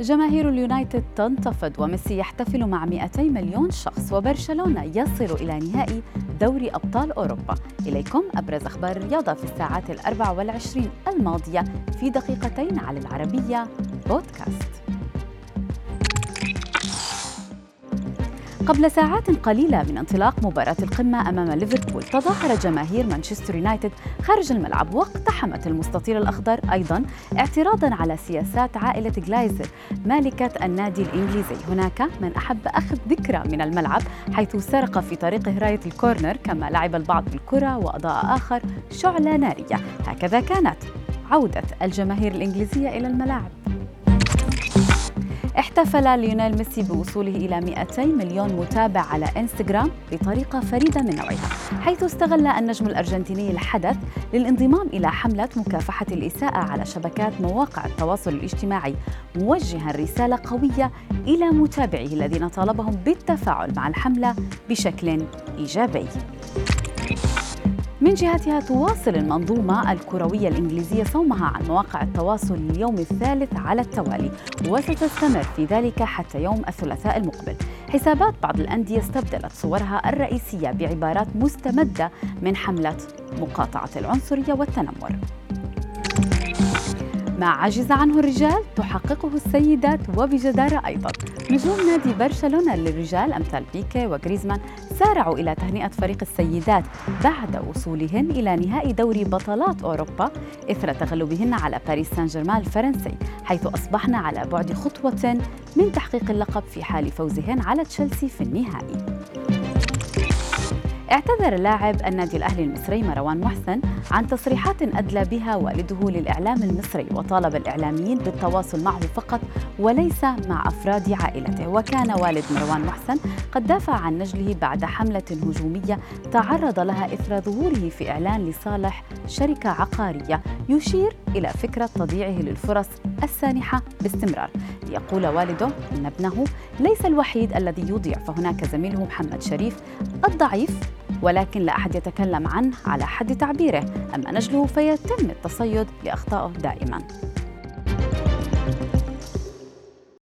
جماهير اليونايتد تنتفض وميسي يحتفل مع 200 مليون شخص وبرشلونة يصل إلى نهائي دوري أبطال أوروبا. إليكم أبرز أخبار الرياضة في الساعات الأربع والعشرين الماضية في دقيقتين على العربية بودكاست. قبل ساعات قليلة من انطلاق مباراة القمة أمام ليفربول تظاهر جماهير مانشستر يونايتد خارج الملعب واقتحمت المستطيل الأخضر أيضا اعتراضا على سياسات عائلة جلايزر مالكة النادي الإنجليزي. هناك من أحب أخذ ذكرى من الملعب حيث سرق في طريقه راية ال corner كما لعب البعض بالكرة وأضاء آخر شعلة نارية. هكذا كانت عودة الجماهير الإنجليزية إلى الملاعب. احتفل ليونيل ميسي بوصوله إلى 200 مليون متابع على إنستغرام بطريقة فريدة من نوعها حيث استغل النجم الأرجنتيني الحدث للانضمام إلى حملة مكافحة الإساءة على شبكات مواقع التواصل الاجتماعي موجها رسالة قوية إلى متابعيه الذين طالبهم بالتفاعل مع الحملة بشكل إيجابي. من جهتها تواصل المنظومة الكروية الإنجليزية صومها عن مواقع التواصل اليوم الثالث على التوالي وستستمر في ذلك حتى يوم الثلاثاء المقبل. حسابات بعض الأندية استبدلت صورها الرئيسية بعبارات مستمدة من حملة مقاطعة العنصرية والتنمر. ما عجز عنه الرجال تحققه السيدات وبجدارة أيضا. نجوم نادي برشلونة للرجال أمثال بيكي وغريزمان سارعوا إلى تهنئة فريق السيدات بعد وصولهن إلى نهائي دوري بطلات أوروبا إثر تغلبهن على باريس سان جيرمان الفرنسي حيث أصبحن على بعد خطوة من تحقيق اللقب في حال فوزهن على تشيلسي في النهائي. اعتذر لاعب النادي الأهلي المصري مروان محسن عن تصريحات أدلى بها والده للإعلام المصري وطالب الإعلاميين بالتواصل معه فقط وليس مع أفراد عائلته. وكان والد مروان محسن قد دافع عن نجله بعد حملة هجومية تعرض لها إثر ظهوره في إعلان لصالح شركة عقارية يشير إلى فكرة تضييعه للفرص السانحة باستمرار. ليقول والده إن ابنه ليس الوحيد الذي يضيع فهناك زميله محمد شريف الضعيف ولكن لا أحد يتكلم عنه على حد تعبيره. أما نجله فيتم التصيد لأخطائه دائماً.